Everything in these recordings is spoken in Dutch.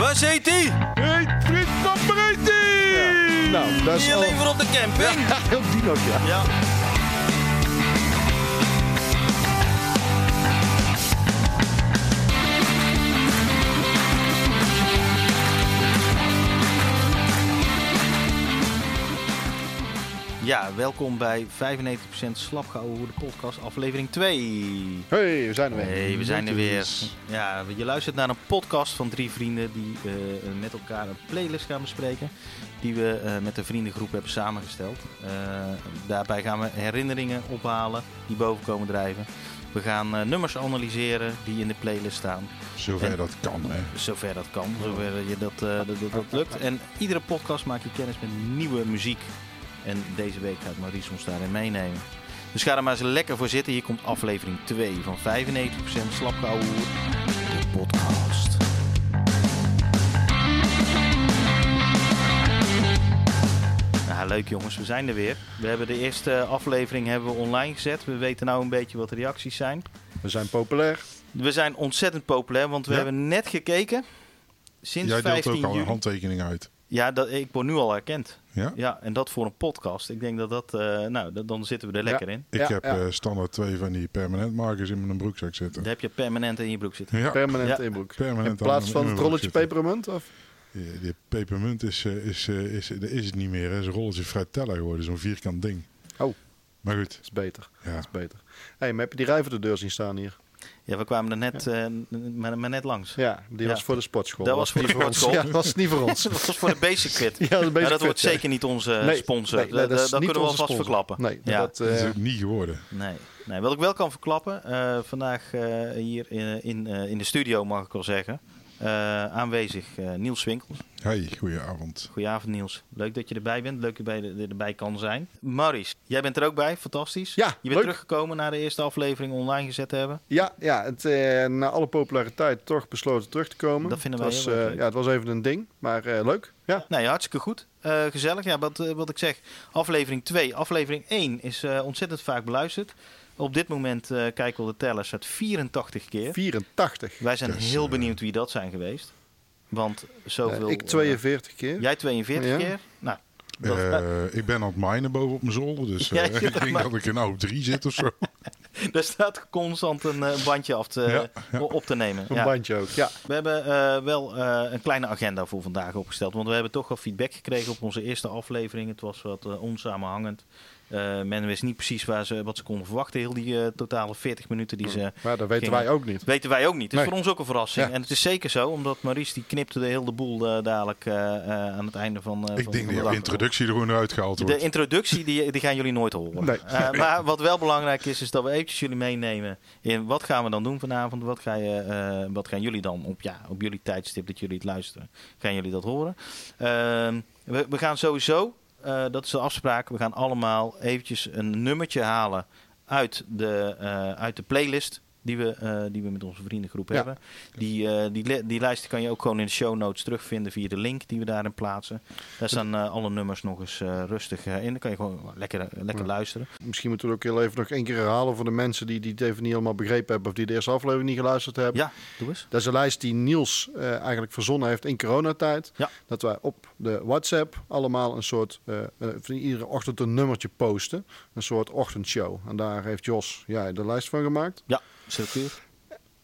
Waar zit hij? Hey, Frits Paparetti! Nou, dat is Hier al... leven op de camping. Ja, heel die nog, ja. Ja. Ja, welkom bij 95% Slapgehouden de podcast, aflevering 2. Hey, we zijn er weer. Hey, we zijn er weer. Ja, je luistert naar een podcast van drie vrienden die eh, met elkaar een playlist gaan bespreken. Die we eh, met de vriendengroep hebben samengesteld. Eh, daarbij gaan we herinneringen ophalen die boven komen drijven. We gaan eh, nummers analyseren die in de playlist staan. Zover En- dat kan, hè. Zover dat kan, zover je dat, eh, dat, dat, dat lukt. En iedere podcast maak je kennis met nieuwe muziek. En deze week gaat Maurice ons daarin meenemen. Dus ga er maar eens lekker voor zitten. Hier komt aflevering 2 van 95% Slapkouwe de podcast. Nou, leuk jongens, we zijn er weer. We hebben de eerste aflevering hebben we online gezet. We weten nou een beetje wat de reacties zijn. We zijn populair. We zijn ontzettend populair, want we Ja. hebben net gekeken. Sinds Jij deelt 15 ook al een handtekening uit. Ja, dat, ik word nu al herkend. Ja? Ja, en dat voor een podcast. Ik denk dat dat, eh, nou, dat, dan zitten we er lekker in. Ik Ja, heb ja. eh, standaard twee van die permanent markers in mijn broekzak zitten. Dan heb je permanent in je broek zitten. Ja, Permanent Ja. inbroek. permanent In plaats van het rolletje broek pepermunt? Of? Die, die pepermunt is, eh, is, eh, is, dat is het niet meer. hè. Het is een rolletje Fratella geworden, zo'n vierkant ding. Oh. Maar goed, Dat is beter. ja. Dat is beter. hey, maar heb je die rij voor de deur zien staan hier? Ja, we kwamen er net, eh, maar, maar net langs. Ja, die Ja. was voor de sportschool. Dat was voor niet de sportschool. Ja, dat was niet voor ons. Dat was voor de Basic Fit. Ja, basic dat wordt ja. zeker niet onze Nee, sponsor. nee, nee, dat dat is dat niet kunnen we onze alvast sponsor. verklappen. Nee, Ja. dat, dat is eh, ook niet geworden. Nee. nee, wat ik wel kan verklappen, eh, vandaag eh, hier in, in, eh, in de studio mag ik wel zeggen, eh, aanwezig eh, Niels Winkels. Hey, goedenavond. Goedenavond Niels, leuk dat je erbij bent, leuk dat je erbij, erbij kan zijn. Maurice, jij bent er ook bij, fantastisch. Ja, je bent leuk. teruggekomen na de eerste aflevering online gezet te hebben. Ja, ja het, eh, na alle populariteit toch besloten terug te komen. Dat vinden het wij was, heel eh, leuk. Ja, het was even een ding, maar eh, leuk. Ja. Nee, hartstikke goed. Eh, gezellig. Ja, wat, eh, wat ik zeg, aflevering 2. Aflevering 1 is eh, ontzettend vaak beluisterd. Op dit moment eh, kijken we de tellers uit 84 keer. 84. Wij zijn is, heel eh, benieuwd wie dat zijn geweest. Want zoveel... Eh, ik eh, 42 keer. jij 42 Ja. keer? Nou, dat, Eh, ik ben aan het minen boven op mijn zolder, dus Ja, eh, je ik denk dat ik er nou op drie zit of zo. daar staat constant een bandje af te, Ja, ja. op te nemen. Een Ja. bandje ook. Ja. We hebben eh, wel eh, een kleine agenda voor vandaag opgesteld. Want we hebben toch wel feedback gekregen op onze eerste aflevering. Het was wat onsamenhangend. Eh, men wist niet precies waar ze, wat ze konden verwachten. Heel die eh, totale 40 minuten die ze... Maar dat weten Gingen- wij ook niet. Weten wij ook niet. Het is Nee. voor ons ook een verrassing. Ja. En het is zeker zo, omdat Maurice die knipte de hele boel eh, dadelijk eh, eh, aan het einde van, eh, Ik van, denk dat de jouw dag. introductie er gewoon eruit gehaald De wordt. introductie die, die gaan jullie nooit horen. Nee. Eh, maar wat wel belangrijk is, is dat we eventjes jullie meenemen in wat gaan we dan doen vanavond. Wat, ga je, eh, wat gaan jullie dan op, ja, op jullie tijdstip dat jullie het luisteren, gaan jullie dat horen. Ehm, we, we gaan sowieso, eh, dat is de afspraak, we gaan allemaal eventjes een nummertje halen uit de, eh, uit de playlist. Die we, eh, die we met onze vriendengroep Ja. hebben. Die, eh, die, die lijst kan je ook gewoon in de show notes terugvinden via de link die we daarin plaatsen. Daar staan eh, alle nummers nog eens rustig in. Dan kan je gewoon lekker, lekker Ja. luisteren. Misschien moeten we het ook heel even nog één keer herhalen voor de mensen die, die het even niet helemaal begrepen hebben of die de eerste aflevering niet geluisterd hebben. Ja, doe eens. Dat is een lijst die Niels eigenlijk verzonnen heeft in coronatijd. Ja. Dat wij op de WhatsApp allemaal een soort, van iedere ochtend een nummertje posten. Een soort ochtendshow. En daar heeft Jos ja, de lijst van gemaakt. Ja, structuur.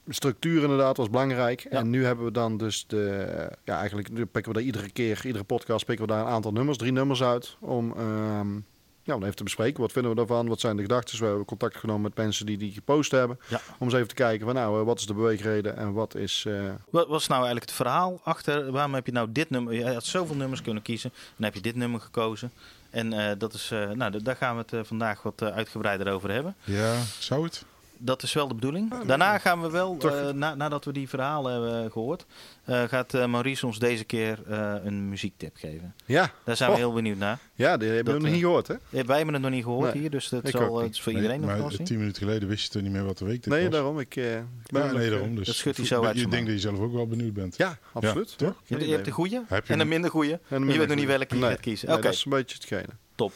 Structuur inderdaad was belangrijk. Ja. En nu hebben we dan dus de... Ja, eigenlijk nu pikken we daar iedere keer, iedere podcast pikken we daar een aantal nummers, drie nummers uit. Om ehm, ja, om even te bespreken. Wat vinden we daarvan? Wat zijn de gedachten? We hebben contact genomen met mensen die die gepost hebben. Ja. Om eens even te kijken van nou, eh, wat is de beweegreden en wat is... eh, Wat was nou eigenlijk het verhaal achter? Waarom heb je nou dit nummer? Je had zoveel nummers kunnen kiezen. Dan heb je dit nummer gekozen. En eh, dat is, eh, nou, daar gaan we het vandaag wat uitgebreider over hebben. Ja, zou het? Dat is wel de bedoeling. Daarna gaan we wel, eh, na, nadat we die verhalen hebben gehoord, eh, gaat eh, Maurice ons deze keer eh, een muziektip geven. ja, Daar zijn we Oh. heel benieuwd naar. ja, die hebben we nog niet gehoord hè? Wij hebben het nog niet gehoord Nee, hier, dus dat zal, het is voor Nee, iedereen een maar tien minuten geleden wist je toch niet meer wat de week dit Nee, was? daarom. Ik, ik ben Ja, nog, nee, daarom. Dus dat schudt hij zo uit Je denkt dat je zelf ook wel benieuwd bent. Ja, absoluut. Ja, toch? Je hebt, je hebt de goede en de minder goede. En je weet nog niet welke je gaat kiezen. Oké, dat is een beetje hetgene. top.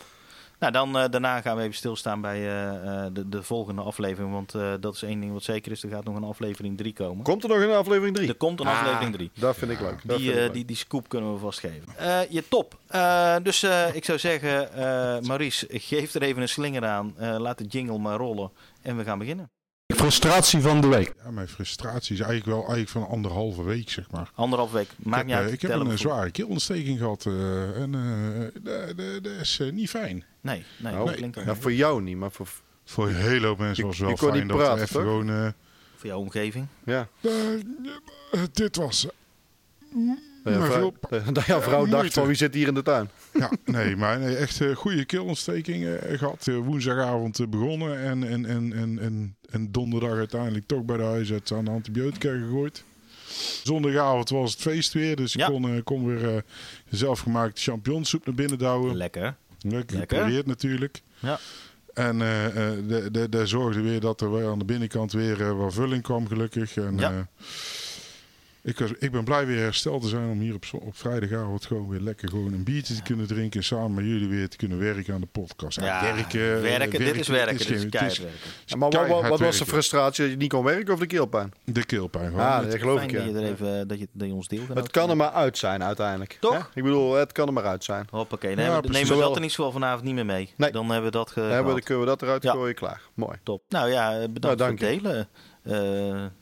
Nou, dan, eh, daarna gaan we even stilstaan bij eh, eh, de, de volgende aflevering. Want eh, dat is één ding wat zeker is. Er gaat nog een aflevering 3 komen. Komt er nog een aflevering 3? Er komt een aflevering 3. Dat vind ik leuk. Die, vind ik leuk. die, die scoop kunnen we vastgeven. Eh je top. Eh, dus eh, ik zou zeggen, eh, Maurice, geef er even een slinger aan. Eh, laat de jingle maar rollen. En we gaan beginnen. Frustratie van de week. Ja, mijn frustratie is eigenlijk wel eigenlijk van anderhalve week, zeg maar. Anderhalf week. Maakt ik niet heb, uit. eh, ik heb een eh, zware keelontsteking gehad eh, en eh, dat- is niet fijn. Nee, nee, Nou, dat klinkt ook ja, voor jou niet, maar voor... Voor een hele hoop mensen was het wel je kon fijn niet dat praten, er even toch? gewoon... voor jouw omgeving. Ja. dit was... eh, Dat jouw vrouw, veel- dat jouw vrouw dacht moeite. van wie zit hier in de tuin? Ja, nee, maar nee, echt een goede keelontsteking eh, gehad. Eh, woensdagavond eh, begonnen en, en, en, en, en, en donderdag uiteindelijk toch bij de huisarts aan de antibiotica gegooid. Zondagavond was het feest weer, dus ik Ja. kon, eh, kon weer eh, zelfgemaakte champignonsoep naar binnen douwen. Lekker. Lekker Lekker. gepureerd natuurlijk. Ja. En eh eh, de, de, de zorgde weer dat er weer aan de binnenkant weer eh, wat vulling kwam, gelukkig. En, Ja. Eh, ik, was, ik ben blij weer hersteld te zijn om hier op, zo- op vrijdagavond gewoon weer lekker gewoon een biertje te kunnen drinken. en Samen met jullie weer te kunnen werken aan de podcast. Ja, werken, eh, werken, dit is werken. Dit is geen- keihard het werken. is Ja, maar wat, wat, was de frustratie dat je niet kon werken of de keelpijn? De keelpijn. gewoon. Ah, dat geloof Fijn ik, dat je ja. er even, dat je, dat je ons deelt. Het kan er maar uit zijn uiteindelijk. Toch? hè? Ik bedoel, het kan er maar uit zijn. Hoppakee. Ja, Dan nemen we dat in ieder geval vanavond niet meer mee. Nee. Dan hebben we dat ge- Dan hebben dan kunnen we dat eruit Ja. gooien, klaar. Mooi. Top. Nou ja, eh, bedankt Nou, voor het delen.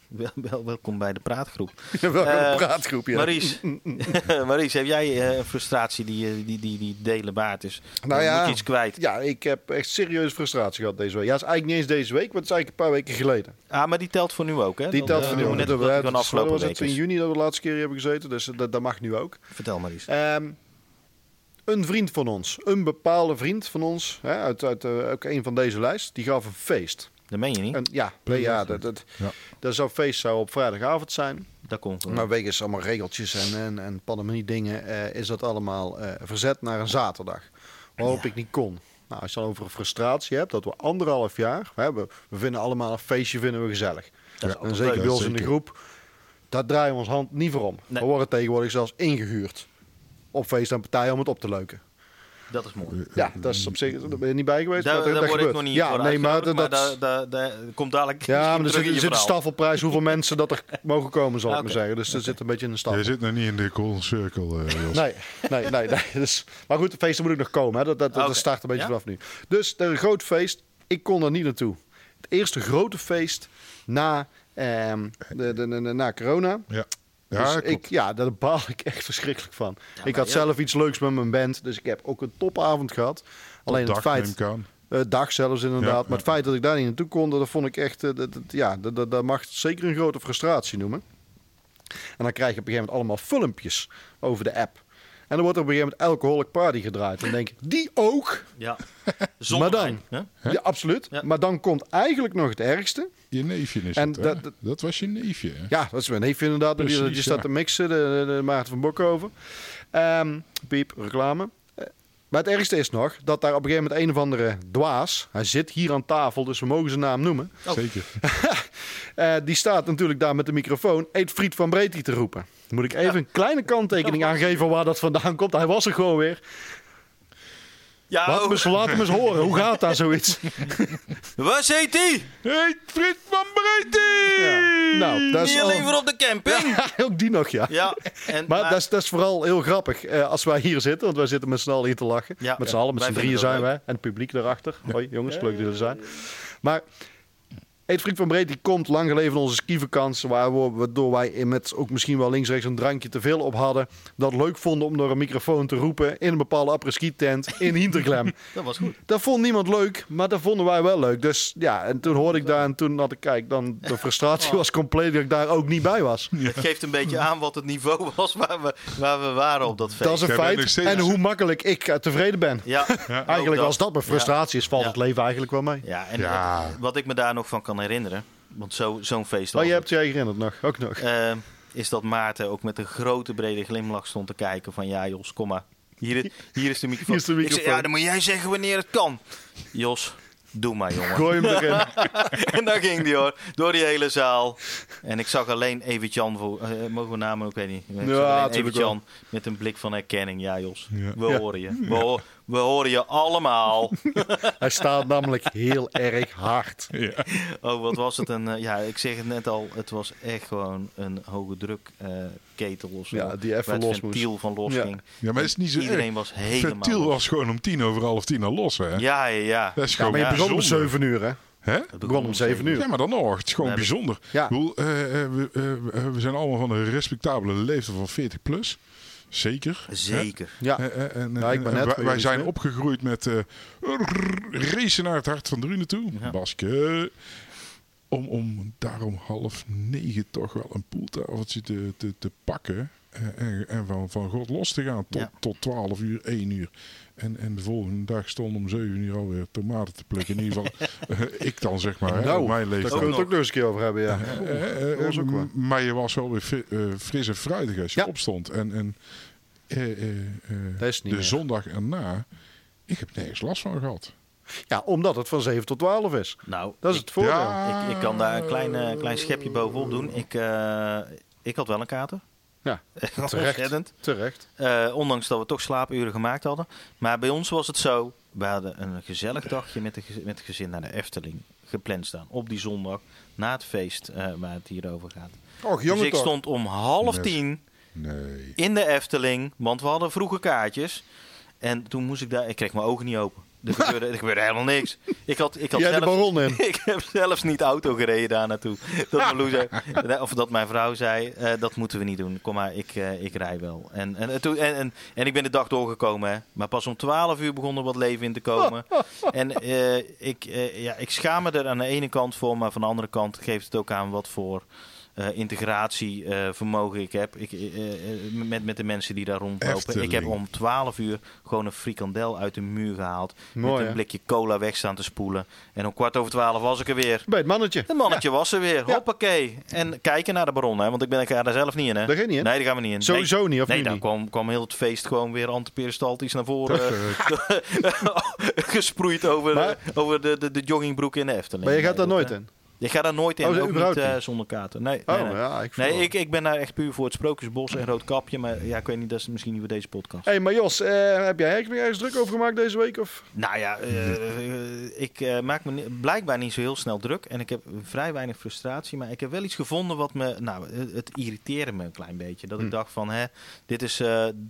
Wel, wel- welkom bij de praatgroep. Welke Eh, praatgroep, ja. Maurice, Maurice, heb jij eh, een frustratie die, eh, die, die, die delen waard is? Nou ja. Moet iets kwijt? Ja, ik heb echt serieus frustratie gehad deze week. Ja, het is eigenlijk niet eens deze week, maar het is eigenlijk een paar weken geleden. Ah, maar die telt voor nu ook, hè? Die telt van nu. Dat Net dat afgelopen was het in juni dat we de laatste keer hebben gezeten, dus dat, dat mag nu ook. Vertel Maurice. Ehm, een vriend van ons, een bepaalde vriend van ons, hè, uit, uit ook een van deze lijst, die gaf een feest. Dat meen je niet? En, ja, nee, ja, dat, dat, Ja. dat zou feest zou op vrijdagavond zijn. Dat komt wel. Maar wegens allemaal regeltjes en, en, en pandemie dingen eh, is dat allemaal eh, verzet naar een zaterdag. Waarop ik niet kon. Nou, als je dan over een frustratie hebt, dat we anderhalf jaar, we, hebben, we vinden allemaal een feestje vinden we gezellig. Dat is En zeker leuk. bij ons in de groep, daar draaien we ons hand niet voor om. Nee. We worden tegenwoordig zelfs ingehuurd op feest en partijen om het op te leuken. Dat is mooi. Ja, dat is op zich, daar ben je niet bij geweest. Daar, maar daar dat, dat word ik gebeurt. nog niet ja, voor nee, maar, dat, maar daar, daar, daar komt dadelijk ja, maar er zit, terug in je zit een verhaal. staffelprijs hoeveel mensen dat er mogen komen, zal ik maar zeggen. Dus er zit een beetje een staf. Je zit nog niet in de golden circle, eh, Jos. Nee, nee, nee. nee. Dus, maar goed, de feesten moet ik nog komen. Hè. Dat, dat, dat start een beetje Ja? vanaf nu. Dus er een groot feest. Ik kon er niet naartoe. Het eerste grote feest na, ehm, de, de, de- de- na corona. Ja, Dus ja ik, klopt. ja, daar baal ik echt verschrikkelijk van. ik had ja. zelf iets leuks met mijn band. Dus ik heb ook een topavond gehad. Alleen het Dag, feit... neem ik aan. Eh, dag zelfs inderdaad. Ja, maar ja. het feit dat ik daar niet naartoe kon, dat vond ik echt... eh, dat, dat- ja, dat, dat, dat mag zeker een grote frustratie noemen. En dan krijg je op een gegeven moment allemaal filmpjes over de app. En dan wordt er op een gegeven moment Alcoholic Party gedraaid. En dan denk ik, die ook? Ja. Zonder Maar dan-? Ja, absoluut. Ja. Maar dan komt eigenlijk nog het ergste. Je neefje is En het, dat- dat- Dat was je neefje, hè? Ja, dat is mijn neefje inderdaad. Precies, die staat te mixen, de, de, de Maarten van Bokhoven. Ehm piep, reclame. Eh, Maar het ergste is nog dat daar op een gegeven moment een of andere dwaas... Hij zit hier aan tafel, dus we mogen zijn naam noemen. Oh. Zeker. Eh, die staat natuurlijk daar met de microfoon eet friet van Breedie te roepen. Dan moet ik even een kleine kanttekening aangeven waar dat vandaan komt. Hij was er gewoon weer. Ja, Laat hem oh, eens, laat hem eens horen. Hoe gaat daar zoiets? waar zit hij? Hey, Frit van Breedie! Ja. Nou, dat is Niet al- voor op de camping. ook die nog, ja. Ja, en, Maar dat is, dat is vooral heel grappig eh, als wij hier zitten. Want wij zitten met z'n allen hier te lachen. Ja. met z'n allen, met z'n drieën zijn wij. En het publiek daarachter. Hoi jongens, leuk dat jullie er zijn. Maar Eet Vriend van Breed die komt lang geleden van onze skivakantie. Waar we, waardoor wij in met ook misschien wel links-rechts een drankje te veel op hadden. Dat leuk vonden om door een microfoon te roepen in een bepaalde après-ski tent in Hinterglem. dat was goed. Dat vond niemand leuk, maar dat vonden wij wel leuk. Dus ja, en toen hoorde ik daar en toen had ik, kijk, dan de frustratie was compleet dat ik daar ook niet bij was. Het geeft een beetje aan wat het niveau was waar we, waar we waren op dat feest. Dat is een feit. En hoe makkelijk ik eh, tevreden ben. Ja, Eigenlijk als dat mijn frustratie is, valt Ja. het leven eigenlijk wel mee. Ja, en wat ik me daar nog van kan herinneren, want zo- zo'n feest Oh, was je het, hebt jij herinnerd nog, ook nog. eh, is dat Maarten ook met een grote brede glimlach stond te kijken van ja Jos, kom maar. Hier, hier is de microfoon. Hier is de Ik microfoon. zei, ja, dan moet jij zeggen wanneer het kan. Jos, doe maar jongen. Gooi hem erin. en dan ging die hoor, door die hele zaal. En ik zag alleen Evert-Jan, voor, eh, mogen we namen ook, weet niet. Ik Ja, Evert-Jan met een blik van herkenning. Ja Jos, Ja. we Ja. horen je. We, we horen je allemaal. Hij staat namelijk heel erg hard. Ja. Oh, wat was het? Een, eh, ja, ik zeg het net al. Het was echt gewoon een hoge druk eh, ketel of zo. Ja, die even het los moest. van los Ja. ging. ja, maar het is niet zo Iedereen erg. was helemaal Ventiel los. was gewoon om tien over half tien al los, hè? Ja, ja, ja. Dat is gewoon maar je begon om bijzonder. 7 uur, hè? Hè? Het begon om 7 uur. Ja, maar dan nog. Het is gewoon We hebben- bijzonder. Ja. Ik bedoel, eh, eh, we, eh, we zijn allemaal van een respectabele leeftijd van 40 plus. Zeker. hè? Zeker. Ja. En, Ja, ik ben en net wij, zijn opgegroeid met eh racen naar het hart van Drunen toe. Ja. Basket. Om, om daarom half negen toch wel een poeltafeltje te, te, te pakken. Eh, En, en van, van God los te gaan tot, Ja. tot 12 uur, 1 uur. En, en de volgende dag stond om 7 uur alweer tomaten te plukken. In ieder geval, eh, ik dan zeg maar, Nou, op mijn Daar leeftijd. kunnen we het ook nog eens een keer over hebben, ja. Eh, eh, eh, maar je was wel weer fri- eh, fris en fruitig als je Ja. opstond. En, en eh, eh, eh, de meer. zondag erna, ik heb nergens last van gehad. Ja, omdat het van 7 tot 12 is. Nou, Dat is ik, het voordeel. Ja. ik, ik kan daar een klein, eh, klein schepje bovenop doen. Ik, eh, ik had wel een kater. Ja, Terecht. terecht. Eh, ondanks dat we toch slaapuren gemaakt hadden. Maar bij ons was het zo. We hadden een gezellig dagje met, de, met het gezin naar de Efteling gepland staan. Op die zondag. Na het feest eh, waar het hier over gaat. Och, dus ik stond om half tien Nee. in de Efteling. Want we hadden vroege kaartjes. En toen moest ik daar... Ik kreeg mijn ogen niet open. Er gebeurde, er gebeurde helemaal niks. Ik had, ik had Jij de zelf, baron in. ik heb zelfs niet auto gereden daar naartoe. Dat of dat mijn vrouw zei, eh, dat moeten we niet doen. Kom maar, ik, eh, ik rij wel. En, en, en, en, en, en ik ben de dag doorgekomen. Hè. Maar pas om 12 uur begon er wat leven in te komen. En eh, ik, ja, ik schaam me er aan de ene kant voor. Maar van de andere kant geeft het ook aan wat voor eh, integratievermogen ik heb. Ik, eh, eh, met, met de mensen die daar rondlopen. Efteling. Ik heb om 12 uur gewoon een frikandel uit de muur gehaald. Mooi, met hè? een blikje cola weg staan te spoelen. En om kwart over 12 was ik er weer. Bij het mannetje. Het mannetje was er weer. Ja. Hoppakee. En kijken naar de baron, hè? Want ik ben ik ga daar zelf niet in, hè? Daar ga je niet in? Nee, daar gaan we niet in. Sowieso nee. niet, of Nee, nu dan niet? kwam, kwam heel het feest gewoon weer antiperistaltisch naar voren. gesproeid over, Maar- over de, de, de joggingbroek in de Efteling. Maar je gaat Nee, daar dat, nooit eh, in. Ik ga daar nooit in. Oh, ook niet eh, niet? zonder kaarten. Nee, Oh, nee, nee. ja, ik Nee, ik, ik ben daar echt puur voor het Sprookjesbos en Rood Kapje. Maar ja, ik weet niet, dat is misschien niet voor deze podcast. Hé, hey, maar Jos, eh, heb jij eigenlijk ergens druk over gemaakt deze week? Of? Nou ja, eh, ik maak me blijkbaar niet zo heel snel druk. En ik heb vrij weinig frustratie. Maar ik heb wel iets gevonden wat me... Nou, het, irriteerde me een klein beetje. Dat Hm. ik dacht van, hè, dit is...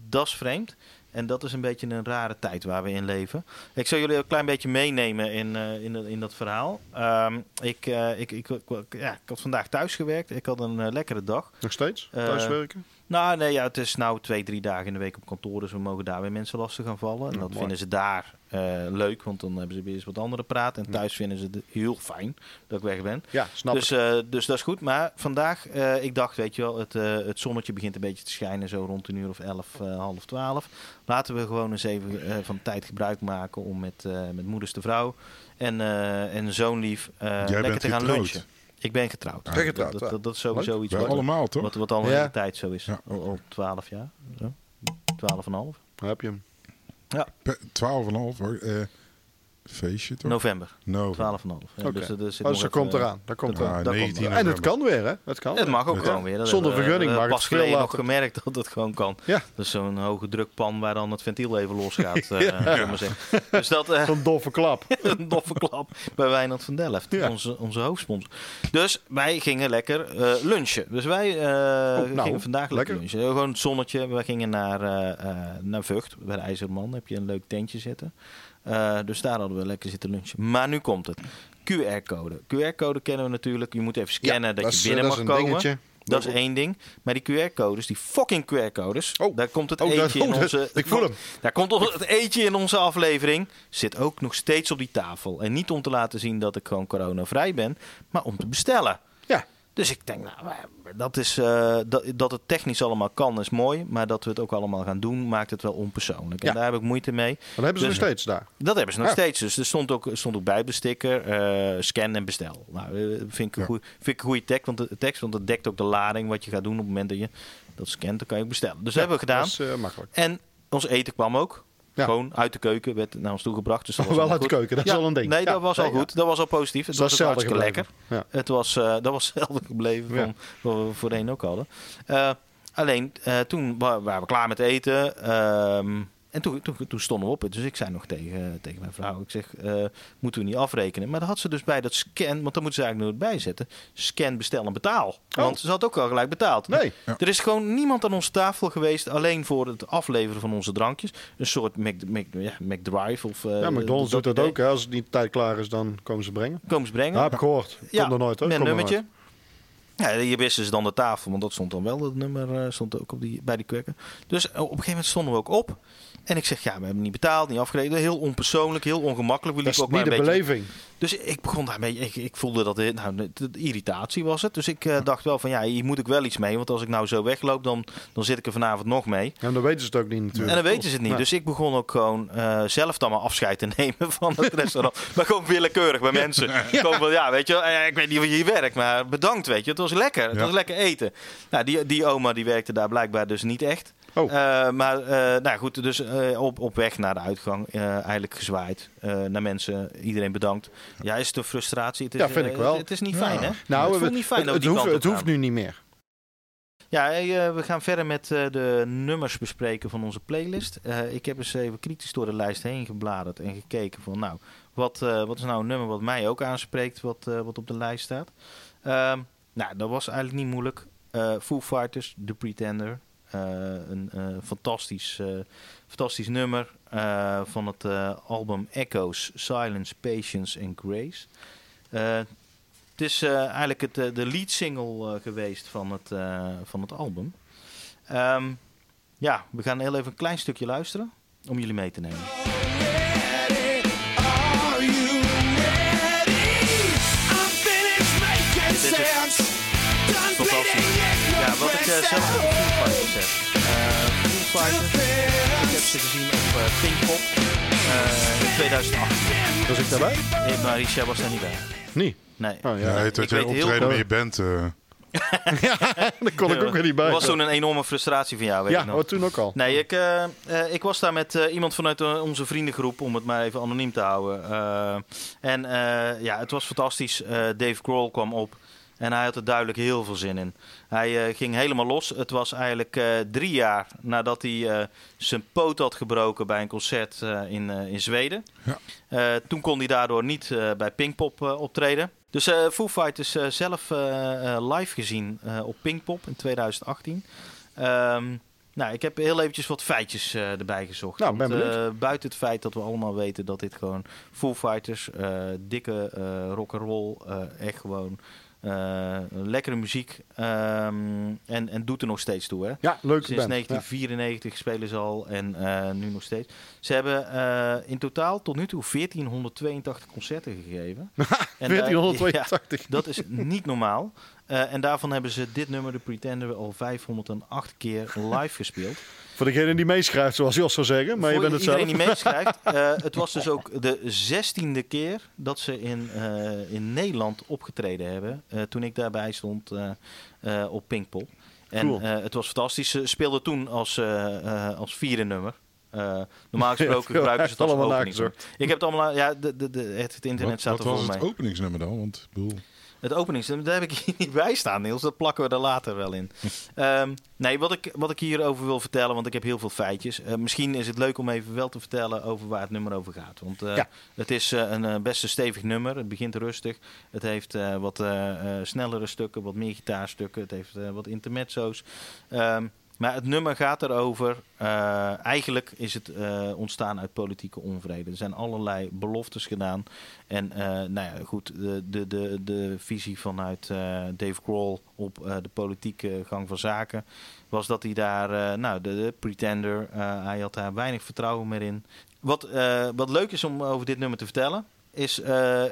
dat is vreemd. En dat is een beetje een rare tijd waar we in leven. Ik zal jullie een klein beetje meenemen in, eh, in, dat- in dat verhaal. Ehm, ik, eh, ik, ik, ik, ja, ik had vandaag thuis gewerkt. Ik had een eh, lekkere dag. Nog steeds? Thuiswerken? Nou, nee, ja, het is nou twee, drie dagen in de week op kantoor. Dus we mogen daar weer mensen lastig gaan vallen. En Ja, dat mooi. vinden ze daar eh, leuk, want dan hebben ze weer eens wat andere praat. En thuis vinden ze het heel fijn dat ik weg ben. Ja, snap Dus, ik. eh, dus dat is goed. Maar vandaag, eh, ik dacht, weet je wel, het, het zonnetje begint een beetje te schijnen. Zo rond een uur of elf, half twaalf. Laten we gewoon eens even van tijd gebruik maken om met, met moeders de vrouw en, en zoonlief eh lekker te gaan getrouwd. lunchen. Ik ben getrouwd. Ben getrouwd, dat, ja. dat, dat is sowieso iets wat, allemaal, toch? wat, wat al een Ja. hele tijd zo is. Ja. Al, al 12 jaar. Zo. 12 en een half. Daar heb je hem. Pe- 12,5 hoor. Eh, feestje toch? November. No. 12 en een half. Ja, Oké. dus, Oh, nog dus dat even, komt eh, eraan. Dat komt dat- eraan. Ah, komt 19 eraan. En het kan weer, hè? Het kan. Het mag ook Ja. gewoon weer. Dat Zonder vergunning eh, mag het pas veel geleden nog gemerkt dat het gewoon kan. Ja. Is zo'n hoge drukpan waar dan het ventiel even losgaat. eh, zullen we maar zeggen. Dus dat eh, Zo'n doffe klap. een doffe klap bij Wijnand van Delft, Ja. onze, onze hoofdsponsor. Dus wij gingen lekker eh, lunchen. Dus wij eh, nou, gingen vandaag lekker, lunchen. Gewoon het zonnetje. We gingen naar, eh, eh, naar Vught, bij de IJzerman. Heb je een leuk tentje zitten. Eh, dus daar hadden we lekker zitten lunchen. Maar nu komt het. QR-code. QR-code kennen we natuurlijk. Je moet even scannen dat, is, je binnen eh, mag is een komen. dingetje. Dat is één ding. Maar die QR-codes, die fucking QR-codes, Oh. daar komt het Oh, daar eentje in onze... Ik voel hem. Daar komt het eentje in onze aflevering. Zit ook nog steeds op die tafel. En niet om te laten zien dat ik gewoon coronavrij ben, maar om te bestellen. Ja. Dus ik denk, nou, dat, is, eh, dat, dat het technisch allemaal kan is mooi. Maar dat we het ook allemaal gaan doen, maakt het wel onpersoonlijk. Ja. En daar heb ik moeite mee. Dat hebben ze Dus- nog steeds daar. Dat hebben ze nog Ja. steeds. Dus er stond ook, stond ook bij op de sticker, eh, scan en bestel. Nou, eh, vind ik een Ja. goeie- vind ik een goede tekst want, de, tekst, want dat dekt ook de lading wat je gaat doen op het moment dat je dat scant. Dan kan je ook bestellen. Dus dat hebben we gedaan. Dat is makkelijk. En ons eten kwam ook. Ja. Gewoon uit de keuken werd naar ons toegebracht. Dus dat was wel uit de goed. keuken, dat is al een ding. Nee, dat was al goed. Dat was al positief. Het Dat was hetzelfde hartstikke lekker. gebleven. Het was, eh, dat was hetzelfde gebleven van wat we voorheen ook hadden. Eh, alleen, eh, toen wa- waren we klaar met eten. Ehm, en toen, toen, toen stonden we op. Dus ik zei nog tegen, tegen mijn vrouw, ik zeg, eh, moeten we niet afrekenen? Maar dan had ze dus bij dat scan, want dan moeten ze eigenlijk nog bijzetten. Scan, bestel en betaal. Want ze had ook al gelijk betaald. Nee. Ja. Er is gewoon niemand aan onze tafel geweest, alleen voor het afleveren van onze drankjes. Een soort Mac, Mac, ja, McDrive of... eh, Ja, McDonald's doet dat idee. ook. Hè. Als het niet tijd klaar is, dan komen ze brengen. Komen ze brengen. Ja, heb ik gehoord. Ja, Komt er nooit, hoor. met een er nummertje. Ja, hier wisten ze dan de tafel, want dat stond dan wel. Het nummer eh, stond ook op die, bij die kwekken. Dus eh, op een gegeven moment stonden we ook op. En ik zeg, ja, we hebben niet betaald, niet afgereden. Heel onpersoonlijk, heel ongemakkelijk. We Dat is liepen ook niet maar de een beetje... beleving. Dus ik begon daarmee, ik, ik voelde dat, het- nou, irritatie was het. Dus ik eh, dacht wel van, ja, hier moet ik wel iets mee. Want als ik nou zo wegloop, dan, dan zit ik er vanavond nog mee. En dan weten ze het ook niet natuurlijk. En dan weten ze het niet. Ja. Dus ik begon ook gewoon eh, zelf dan maar afscheid te nemen van het restaurant. maar gewoon willekeurig bij mensen. Gewoon van, ja, weet je, wel, eh, ik weet niet of je hier werkt, maar bedankt, weet je. Het was lekker. Het Ja. was lekker eten. Nou, die, die oma die werkte daar blijkbaar dus niet echt. Oh. Eh, maar eh, nou goed, dus eh, op, op weg naar de uitgang eh, eigenlijk gezwaaid eh, naar mensen. Iedereen bedankt. Ja, is het een frustratie? Het is, Ja, vind ik wel. Het is niet Ja. fijn, hè? Nou, het voelt we- niet fijn het, het, die hoeft, kant het hoeft nu niet meer. Ja, eh, we gaan verder met eh, de nummers bespreken van onze playlist. Eh, ik heb eens even kritisch door de lijst heen gebladerd en gekeken van, nou, wat, eh, wat is nou een nummer wat mij ook aanspreekt, wat, eh, wat op de lijst staat. Ehm, nou, dat was eigenlijk niet moeilijk. Eh Foo Fighters, The Pretender. Eh, een eh, fantastisch, eh, fantastisch nummer van het album Echoes, Silence, Patience and Grace. Het is eigenlijk het, de lead single geweest van het, van het album. Ehm, ja, we gaan heel even een klein stukje luisteren om jullie mee te nemen. Ja, eh, zelf op Foo Fighters heb. Eh, Foo Fighters, ik heb ze gezien op eh, Pinkpop eh, in 2008. Was ik daarbij? Nee, maar Richard was daar niet bij. Nee. Nee. Oh, Ja, ja. het dat jij optreden met je band. eh, Daar kon ik ook weer niet bij. Dat was toen een enorme frustratie van jou, weet ja, ik nog. oh, toen ook al. Nee, ik, eh, eh, ik was daar met eh, iemand vanuit onze vriendengroep, om het maar even anoniem te houden. Eh, en eh, ja, het was fantastisch. Eh, Dave Grohl kwam op en hij had er duidelijk heel veel zin in. Hij eh, ging helemaal los. Het was eigenlijk eh, drie jaar nadat hij eh, zijn poot had gebroken bij een concert in, in Zweden. Ja. Toen kon hij daardoor niet bij Pinkpop optreden. Dus Foo Fighters zelf live gezien op Pinkpop in 2018. Ehm, nou, ik heb heel eventjes wat feitjes erbij gezocht. Nou, Want, buiten het feit dat we allemaal weten dat dit gewoon Foo Fighters, dikke rock'n'roll, echt gewoon eh, lekkere muziek. ehm, en, en doet er nog steeds toe, hè? Ja, leuke Sinds band. Ja. 1994 spelen ze al en eh, nu nog steeds. Ze hebben eh, in totaal tot nu toe 1482 concerten gegeven. En, eh, 1482. ja, dat is niet normaal. Eh, en daarvan hebben ze dit nummer, The Pretender, al 508 keer live gespeeld. Voor degene die meeschrijft, zoals Jos zou zeggen. Maar je Voor bent het zelf. iedereen die meeschrijft. eh, het was dus ook de zestiende keer dat ze in, eh, in Nederland opgetreden hebben. eh, toen ik daarbij stond eh, eh, op Pinkpop. En Cool. eh, het was fantastisch. Ze speelden toen als, eh, eh, als vierde nummer. Eh, normaal gesproken gebruiken ze het als Allemaal openingsnummer. Ik heb het allemaal... Ja, de, de, de, het, het internet wat staat wat er was vol het mee. openingsnummer dan? Want ik bedoel, Het openingsnummer, daar heb ik hier niet bij staan, Niels. Dat plakken we er later wel in. Ehm, nee, wat ik, wat ik hierover wil vertellen, want ik heb heel veel feitjes. Eh, misschien is het leuk om even wel te vertellen over waar het nummer over gaat. Want eh, Ja. het is eh, een best een stevig nummer. Het begint rustig. Het heeft wat snellere stukken, wat meer gitaarstukken. Het heeft wat intermezzo's. Ehm, maar het nummer gaat erover. eh, eigenlijk is het eh, ontstaan uit politieke onvrede. Er zijn allerlei beloftes gedaan. En eh, nou ja, goed, de, de, de, de visie vanuit Dave Grohl op de politieke gang van zaken was dat hij daar, nou, de, de pretender, hij had daar weinig vertrouwen meer in. Wat, wat leuk is om over dit nummer te vertellen, is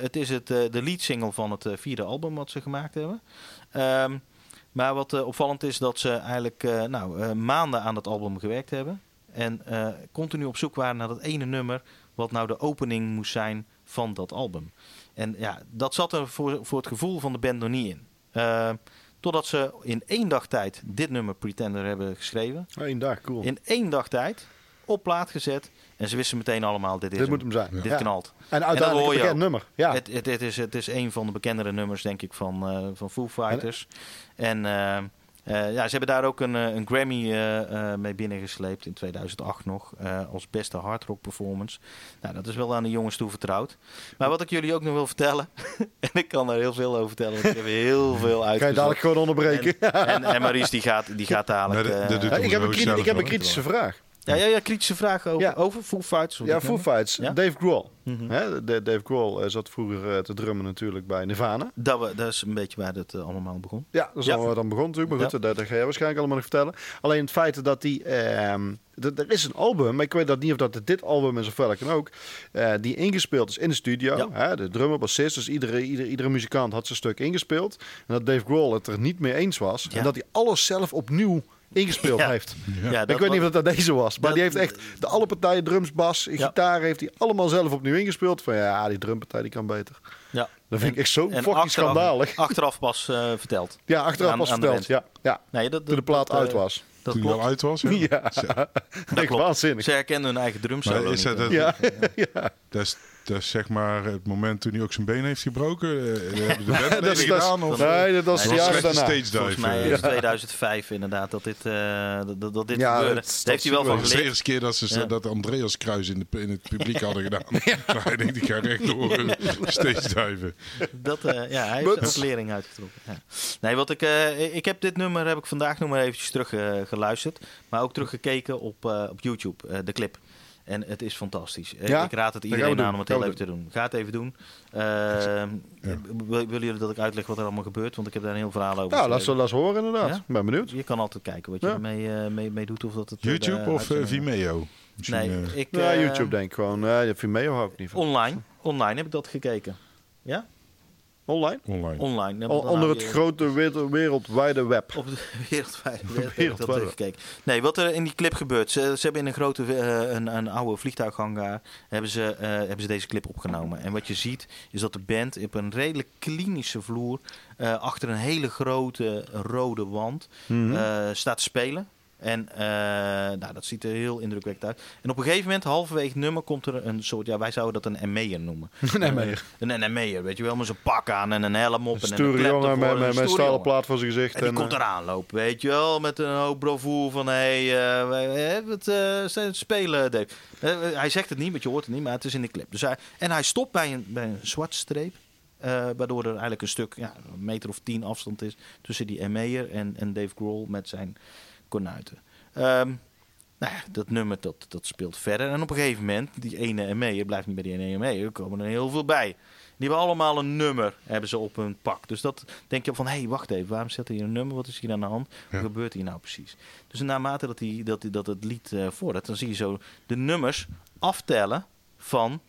het is het, de lead single van het vierde album wat ze gemaakt hebben. Ehm, maar wat eh, opvallend is dat ze eigenlijk eh, nou, eh, maanden aan dat album gewerkt hebben. En continu op zoek waren naar dat ene nummer wat nou de opening moest zijn van dat album. En ja, dat zat er voor, voor het gevoel van de band nog niet in. Totdat ze in één dag tijd dit nummer Pretender hebben geschreven. Eén dag, cool. In één dag tijd op plaat gezet. En ze wisten meteen allemaal, dit is Dit moet hem zijn. Dit Ja. knalt. En hoor uiteindelijk je een bekend nummer. Ja. Het, het, het is, het is een van de bekendere nummers, denk ik, van, eh, van Foo Fighters. En eh, Eh, ja, ze hebben daar ook een, een Grammy eh, eh, mee binnengesleept in 2008 nog. eh, als beste hardrock performance. Nou, dat is wel aan de jongens toevertrouwd. Maar wat ik jullie ook nog wil vertellen. en ik kan er heel veel over vertellen. Want ik heb heel veel Ga je uitgezocht. dadelijk gewoon onderbreken? En, en Maurice die gaat, die gaat dadelijk... Nee, dat- dat eh, doet Ja, ik, heb een, ik heb een kritische vraag. Ja, ja, ja, kritische vragen over, Ja. over Foo Fighters. Ja, Foo. Ja? Dave Grohl. Mhm. Hè, de- Dave Grohl eh, zat vroeger eh, te drummen natuurlijk bij Nirvana. Dat, we, dat is een beetje waar het eh, allemaal begon. Ja, dat is waar dan begon natuurlijk. Maar goed, dat, dat ga jij waarschijnlijk allemaal nog vertellen. Alleen het feit dat die... ehm, er is een album, maar ik weet dat niet of dat dit album is of welk dan ook. die ingespeeld is in de studio. Hè, de drummer, bassist, dus iedere, iedere, iedere muzikant had zijn stuk ingespeeld. En dat Dave Grohl het er niet mee eens was. En dat hij alles zelf opnieuw ingespeeld Ja. heeft. Ja, ik weet niet of dat deze was. Maar dat- die heeft echt de alle partijen, drums, bas, Ja. gitaar, heeft hij allemaal zelf opnieuw ingespeeld. Van ja, die drumpartij die kan beter. Ja. Dat vind ik echt zo fucking achteraf- schandalig. Achteraf pas eh, verteld. Ja, achteraf Aan- was aan verteld. Ja, ja. Nee, dat, Toen de plaat dat, uit eh, was. Dat Toen hij klopt. uit was. Ja. Ja, echt klopt. waanzinnig. Ze herkenden hun eigen drumsolo is dat, dat, Ja, ja. dat, is, dat is zeg maar het moment toen hij ook zijn been heeft gebroken. Eh, hebben de dat is, gedaan? Of, nee, dat was Nee, dat slechte daarna. stage. Volgens mij eh. is het 2005 inderdaad dat dit, eh, dat- dat, dit Ja, gebeurde. dat- Daar dat heeft hij wel van ik is de geleerd. eerste keer dat ze Ja. dat Andreas Kruis in, de, in het publiek hadden gedaan. Maar hij denkt, ik ga rechtdoor stage diven. Dat, eh, ja, hij heeft ook lering uitgetrokken. Ja. Nee, wat ik, eh, ik heb dit nummer heb ik vandaag nog maar eventjes terug eh, geluisterd. Maar ook teruggekeken op, eh, op YouTube, eh, de clip. En het is fantastisch. Eh, Ja? Ik raad het iedereen aan om het heel even te doen. Ga het even doen. Ehm, wil- Willen jullie dat ik uitleg wat er allemaal gebeurt? Want ik heb daar een heel verhaal over. Nou, laat ze, geschreven. laat ze horen inderdaad. Ja? Ben benieuwd. Je kan altijd kijken wat je Ja. ermee eh, mee, mee doet. Of dat het, eh, YouTube of Vimeo? Misschien, Nee, eh, ik, Ja, YouTube denk ik gewoon. Ja, Vimeo hou ik niet van. Online. Online heb ik dat gekeken. Ja? Online? online. Online. Onder het je- grote wereld- wereldwijde web. Op de wereldwijde web heb ik dat Wereldwijde. teruggekeken. Nee, wat er in die clip gebeurt. Ze, ze hebben in een grote, eh, een, een oude vliegtuighangar, hebben ze, eh, hebben ze deze clip opgenomen. En wat je ziet, is dat de band op een redelijk klinische vloer, eh, achter een hele grote rode wand, Mhm. eh, staat te spelen. En eh, nou, dat ziet er heel indrukwekkend uit. En op een gegeven moment, halverwege het nummer, komt er een soort, ja, wij zouden dat een ME'er noemen. Nee, meer. Een NME'er, weet je wel, met zo'n pak aan en een helm op. en een Stoere jongen met, een stalen plaat voor zijn gezicht. En die en, komt eh, eraan lopen, weet je wel, met een hoop bravoer van, hé, hey, eh, eh, zijn het spelen, Dave. Eh, hij zegt het niet, want je hoort het niet, maar het is in de clip. Dus hij, en hij stopt bij een, bij een zwarte streep, eh, waardoor er eigenlijk een stuk, ja, een meter of tien afstand is tussen die ME'er en, en Dave Grohl met zijn kornuiten. Ehm, nou ja, dat nummer dat, dat speelt verder. En op een gegeven moment, die ene ME'er blijft niet bij die ene ME'er, er komen er heel veel bij. Die hebben allemaal een nummer hebben ze op hun pak. Dus dat denk je van, hé, hey, wacht even, waarom zet hij een nummer? Wat is hier aan de hand? Ja. Wat gebeurt hier nou precies? Dus naarmate dat, die, dat, die, dat het lied vordert, dan zie je zo de nummers aftellen van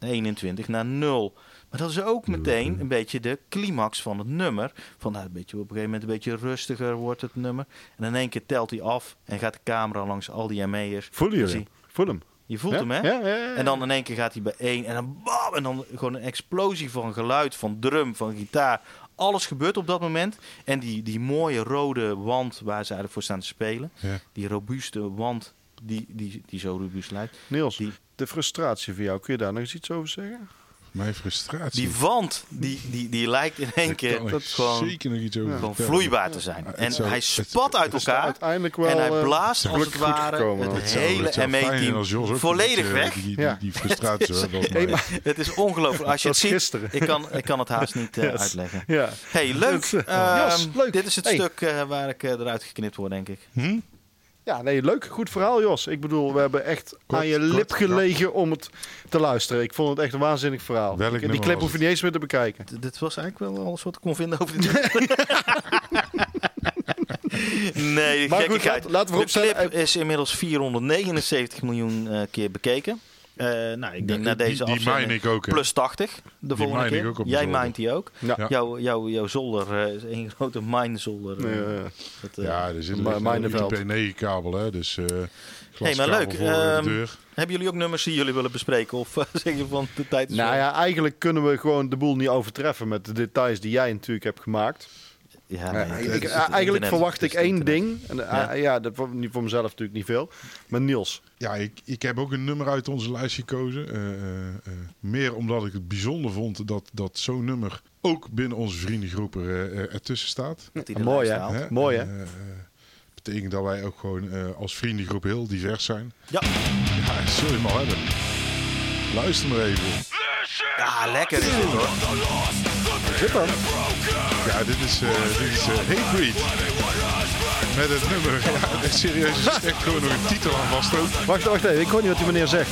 21 naar 0. Maar dat is ook meteen een beetje de climax van het nummer. Van nou, een beetje, op een gegeven moment een beetje rustiger wordt het nummer. En in één keer telt hij af en gaat de camera langs al die ME'ers. Voelen jullie? Zie- Voel hem. Je voelt Ja? hem, hè? Ja, ja, ja. En dan in één keer gaat hij bij één en dan bam, en dan gewoon een explosie van geluid, van drum, van gitaar. Alles gebeurt op dat moment. En die, die mooie rode wand waar ze eigenlijk voor staan te spelen, die robuuste wand die, die, die zo robuust lijkt. Niels, Die- de frustratie voor jou, kun je daar nog eens iets over zeggen? Mijn frustratie. Die wand, die, die, die lijkt in één keer dat gewoon, zeker nog iets over gewoon vertellen. vloeibaar te zijn. Ja, het En zou- hij het- spat uit Het is elkaar. uiteindelijk wel... En hij eh, blaast als het ware gekomen, het. Het het hele ME-team volledig die, weg. Die, die, Ja. die frustratie wel was. Hey, maar- Het is ongelooflijk. Als je het is ziet, gisteren. ik kan, ik kan het haast niet eh, Yes. uitleggen. Ja. Hey, leuk. Eh, Ehm, Jos, leuk. Dit is het Hey. stuk eh, waar ik eh, eruit geknipt word, denk ik. Hm? Ja, nee, leuk. Goed verhaal, Jos. Ik bedoel, we hebben echt Kort, aan je kort, lip gelegen om het te luisteren. Ik vond het echt een waanzinnig verhaal. Welk Ik- die clip hoef je niet eens meer te bekijken. D- dit was eigenlijk wel alles wat ik kon vinden over dit. nee, Maar goed, laat- laten we De clip is inmiddels 479 miljoen eh, keer bekeken. Eh, nou, ik denk Ja, na die- deze die ik ook, hè. plus 80 de volgende keer. ook op de Jij mijnt die ook. Ja. Ja. Jouw, jouw, jouw zolder eh, is een grote mijnzolder. Nee, eh, dat, eh, Ja, er zit een Mijnenveld. UTP-9-kabel, hè. Dus eh Hey, maar leuk. Ehm, de deur. Hebben jullie ook nummers die jullie willen bespreken? Of zeg je van de tijd is Nou wel- ja, eigenlijk kunnen we gewoon de boel niet overtreffen met de details die jij natuurlijk hebt gemaakt. Ja, Ja, nee, ik- het ik- is het eigenlijk verwacht ik één ding. En, eh, Ja. ja, dat, voor, niet voor mezelf natuurlijk niet veel. Maar Niels. Ja, ik, ik heb ook een nummer uit onze lijst gekozen. Eh, eh, meer omdat ik het bijzonder vond dat, dat zo'n nummer ook binnen onze vriendengroepen eh, eh, ertussen staat. Mooi, hè? Hè? Mooi, hè? Betekent dat wij ook gewoon eh, als vriendengroep heel divers zijn. Ja. Ja, zul je maar hebben. Luister maar even. ja, lekker is dit hoor. Zit dan? Ja, dit is, eh dit is eh, Hatebreed. Met het nummer. Ja, echt serieus. Er zit echt gewoon nog een titel aan vast ook. Wacht, wacht even. Ik hoor niet wat die meneer zegt.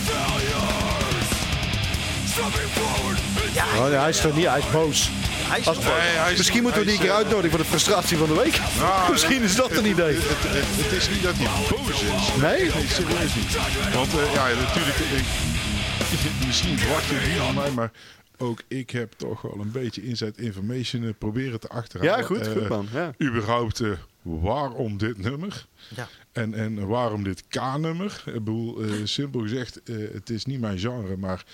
Ja, Oh, ja, hij is toch niet, hij is boos. hij is Als- toch Nee, hij is- Misschien moeten we die keer eh, uitnodigen voor de frustratie van de week. Nou, Misschien is dat een idee. Het, het, het is niet dat hij boos is. Nee? Nee, serieus niet. Want eh, ja, natuurlijk, ik, misschien verwacht je niet mij, maar ook ik heb toch wel een beetje inside information eh, proberen te achterhalen. Ja, goed, Eh, goed man. Ja. Überhaupt eh, waarom dit nummer Ja. en, en waarom dit K-nummer. Ik bedoel, eh, simpel gezegd, eh, het is niet mijn genre, maar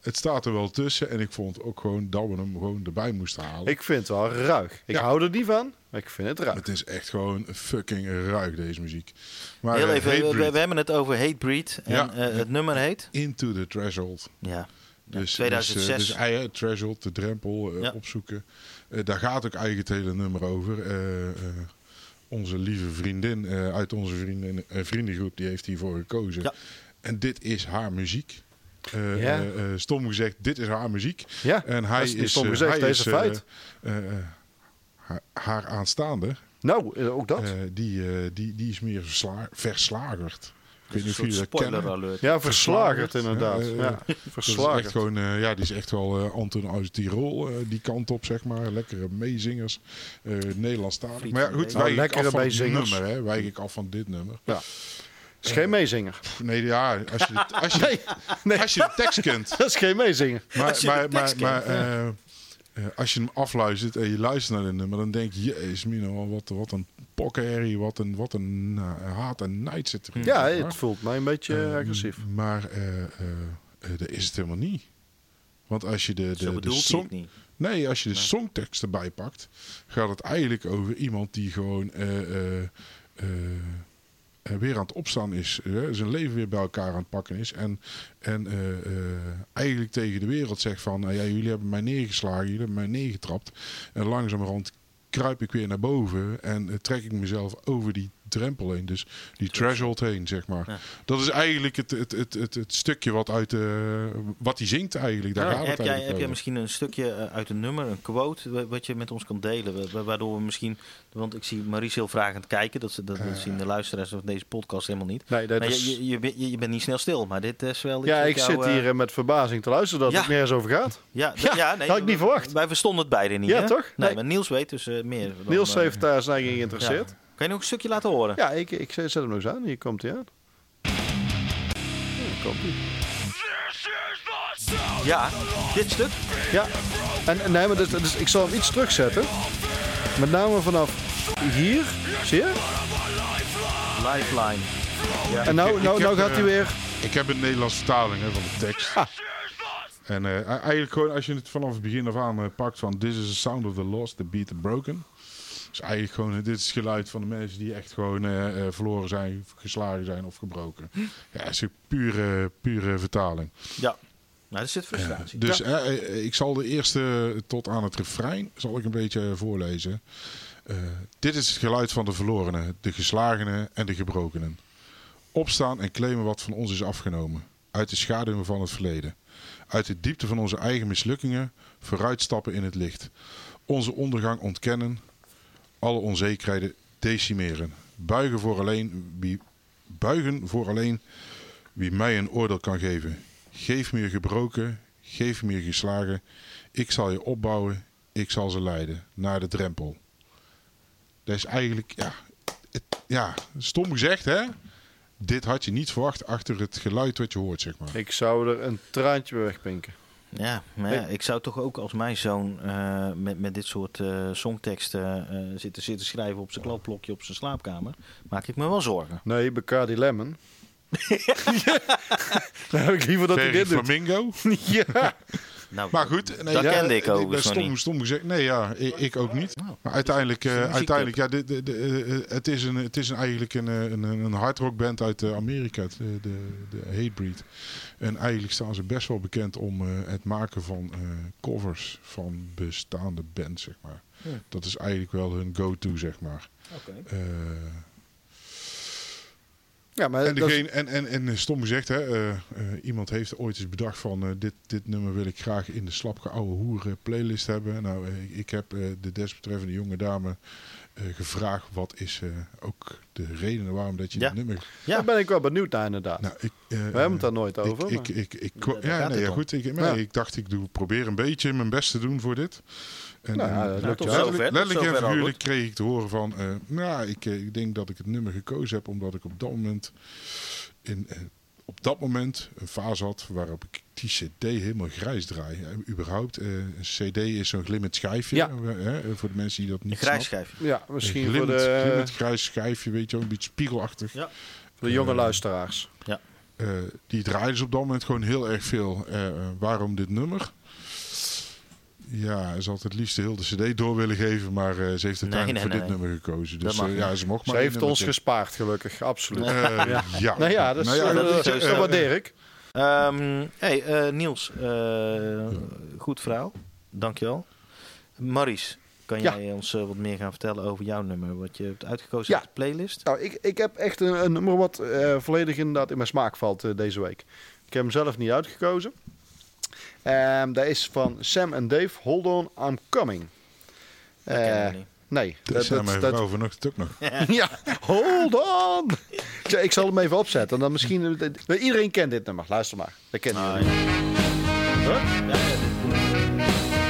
het staat er wel tussen. En ik vond ook gewoon dat we hem gewoon erbij moesten halen. Ik vind het wel ruig. Ik Ja. hou er niet van, maar ik vind het ruig. Het is echt gewoon fucking ruig, deze muziek. Maar Heel even, we, hebben het over Hatebreed. En Ja. eh, het nummer heet? Into the Threshold. Ja. Dus, 2006. Dus, eh, dus threshold, de drempel eh, Ja. opzoeken. Eh, daar gaat ook eigenlijk het hele nummer over. Eh, eh, onze lieve vriendin eh, uit onze vriendin, eh, vriendengroep, die heeft hiervoor gekozen. Ja. En dit is haar muziek. Eh, Ja. eh, eh, stom gezegd, dit is haar muziek. Ja, En hij dat is stom gezegd, hij deze is, feit. eh, eh, haar, haar aanstaande, Nou, ook dat. eh, die, eh, die, die is meer versla verslagerd. Weet Een soort spoiler alert. ja, verslagerd inderdaad. ja, Ja, echt gewoon, eh, ja, die is echt wel eh, Anton uit Tirol, eh, die kant op, zeg maar. Lekkere meezingers, eh Nederlandstalig. Maar ja, goed, wij Nou, ik af lekkere meezingers. nummer, hè. Wijk ik af van dit nummer. Ja. is geen meezinger. Nee, ja, als je de, als je, Nee, nee, als je de tekst kent. dat is geen meezinger. Maar, Als je de maar, maar, eh, eh, als je hem afluistert en je luistert naar dit nummer, dan denk je, jezus, Mino, wat, wat een pokkenherrie, wat een, wat een eh, haat en nijd zit erin. Ja, het voelt mij een beetje Eh, agressief. Maar eh, dat is het helemaal niet. Want als je de, de, de song, niet. Nee, als je de songtekst erbij pakt, gaat het eigenlijk over iemand die gewoon eh, eh, eh, eh, weer aan het opstaan is. zijn leven weer bij elkaar aan het pakken is. En, en eh, eh, eigenlijk tegen de wereld zegt van, nou ja, jullie hebben mij neergeslagen, jullie hebben mij neergetrapt. En langzamerhand kruip ik weer naar boven en eh, trek ik mezelf over die drempel heen. Dus die threshold heen, zeg maar. Ja. Dat is eigenlijk het, het, het, het, het stukje wat, uit, eh, wat hij zingt eigenlijk. Daar Ja, gaat het Heb jij, heb jij misschien een stukje eh, uit een nummer, een quote, wa- wat je met ons kan delen? wa- wa- Waardoor we misschien, want ik zie Maries heel vragend kijken, dat, ze, dat, dat Eh. zien de luisteraars van deze podcast helemaal niet. Nee, dat Maar is... je, je, je, bent- je, je bent niet snel stil, maar dit is wel iets Ja, ik jou, zit eh, hier eh, met verbazing te luisteren dat Ja. het nergens over gaat. Ja, Ja, ja, nee, had ik niet verwacht. Wij verstonden het beide niet, Ja, hè? toch? Nee, Nee. maar Niels weet dus eh, meer. dan, Niels eh, heeft daar zijn geïnteresseerd. Ja. Kan je nog een stukje laten horen? Ja, ik, ik zet hem nog eens aan. Hier komt hij aan. Hier komt hij. Ja, dit stuk. Ja, en, nee, maar dus, dus ik zal hem iets terugzetten. Met name vanaf hier, zie je? Lifeline. En nou, ik nou, heb, nou gaat eh, hij weer... Ik heb een Nederlandse vertaling hè, van de tekst. Ah. En eh, eigenlijk gewoon als je het vanaf het begin af aan eh, pakt van This is the sound of the lost, the beat the broken. Dus eigenlijk gewoon, dit is het geluid van de mensen die echt gewoon eh, eh, verloren zijn, geslagen zijn of gebroken. Ja, het is een pure, pure vertaling. Ja. Nou, er zit frustratie. Dus eh, ik zal de eerste tot aan het refrein zal ik een beetje voorlezen. Dit is het geluid van de verlorenen, de geslagenen en de gebrokenen. Opstaan en claimen wat van ons is afgenomen. Uit de schaduwen van het verleden. Uit de diepte van onze eigen mislukkingen vooruitstappen in het licht. Onze ondergang ontkennen. Alle onzekerheden decimeren. Buigen voor alleen wie, buigen voor alleen wie mij een oordeel kan geven. Geef me je gebroken, geef me je geslagen. Ik zal je opbouwen, ik zal ze leiden naar de drempel. Dat is eigenlijk, ja, het, ja stom gezegd hè. Dit had je niet verwacht achter het geluid wat je hoort, zeg maar. Ik zou er een traantje bij wegpinken. Ja, maar ja, ik zou toch ook als mijn zoon eh, met, met dit soort eh, songteksten eh, zitten, zitten schrijven op zijn kladblokje op zijn slaapkamer, maak ik me wel zorgen. Nee, Bacardi Lemon. Dan heb ik liever dat hij dit doet. Flamingo. ja. Nou, Maar goed, nee, dat ja, kende ik nog stom, stom gezegd. Nee, ja, ik, ik ook niet. Oh. Maar uiteindelijk, eh, een uiteindelijk ja, de, de, de, eh, het is, een, het is een, eigenlijk een, eh, een, een hardrock band uit Amerika, eh, de, de Hatebreed. En eigenlijk staan ze best wel bekend om het maken van covers van bestaande bands, zeg maar. Ja. Dat is eigenlijk wel hun go-to, zeg maar. Oké. Ja, maar en, dat is- degene, en, en, en eh, stom gezegd, hè, eh, eh, iemand heeft ooit eens bedacht van dit, dit nummer wil ik graag in de slapke ouwe hoeren playlist hebben. Nou, ik heb eh, de desbetreffende jonge dame eh, gevraagd wat is eh, ook de reden waarom dat je Ja. dit nummer... Ja. Daar ben ik wel benieuwd naar inderdaad. Nou, ik, eh, We hebben het daar nooit over. Ik, maar- ik, ik, ja, nee, ja, goed. Ik, nee, Ja. ik dacht, ik doe, probeer een beetje mijn best te doen voor dit. En, Nou ja, dat lukt letterlijk, en figuurlijk kreeg ik te horen van... eh, nou, ik, eh, ik denk dat ik het nummer gekozen heb omdat ik op dat moment... In, eh, op dat moment een fase had waarop ik die cd helemaal grijs draai. Eh, überhaupt, eh, een cd is zo'n glimmend schijfje. Ja. voor de mensen die dat Een niet grijs snappen. schijfje. Ja, misschien Een voor glimmend, de, glimmend grijs schijfje, weet je wel, een beetje spiegelachtig. Ja. voor de jonge luisteraars. Eh, die draaiden ze op dat moment gewoon heel erg veel. Waarom dit nummer? Ja, ze had het liefst heel de cd door willen geven, maar eh, ze heeft uiteindelijk nee, voor nee. dit nummer gekozen. Dus eh, ja, ze mocht Ze maar heeft één ons gespaard, gelukkig. Absoluut. Eh, ja. nou ja, dat, is, Nou ja, eh, dat dat, dat waardeer ik. Ehm, hey, eh, Niels, eh, goed verhaal. Dankjewel. Maurice, kan Ja. jij ons wat meer gaan vertellen over jouw nummer? Wat je hebt uitgekozen Ja. uit de playlist? Nou, ik, ik heb echt een, een nummer wat eh, volledig inderdaad in mijn smaak valt deze week. Ik heb hem zelf niet uitgekozen. Ehm dat is van Sam en Dave, Hold On, I'm Coming. Dat Eh, niet. nee, Dat zei mijn dat- vrouw vanochtend ook nog. ja, hold on. Ik, ik zal hem even opzetten. Dan misschien, iedereen kent dit nummer. Luister maar. Dat kennen Ah, jullie. Ja, ja, dit-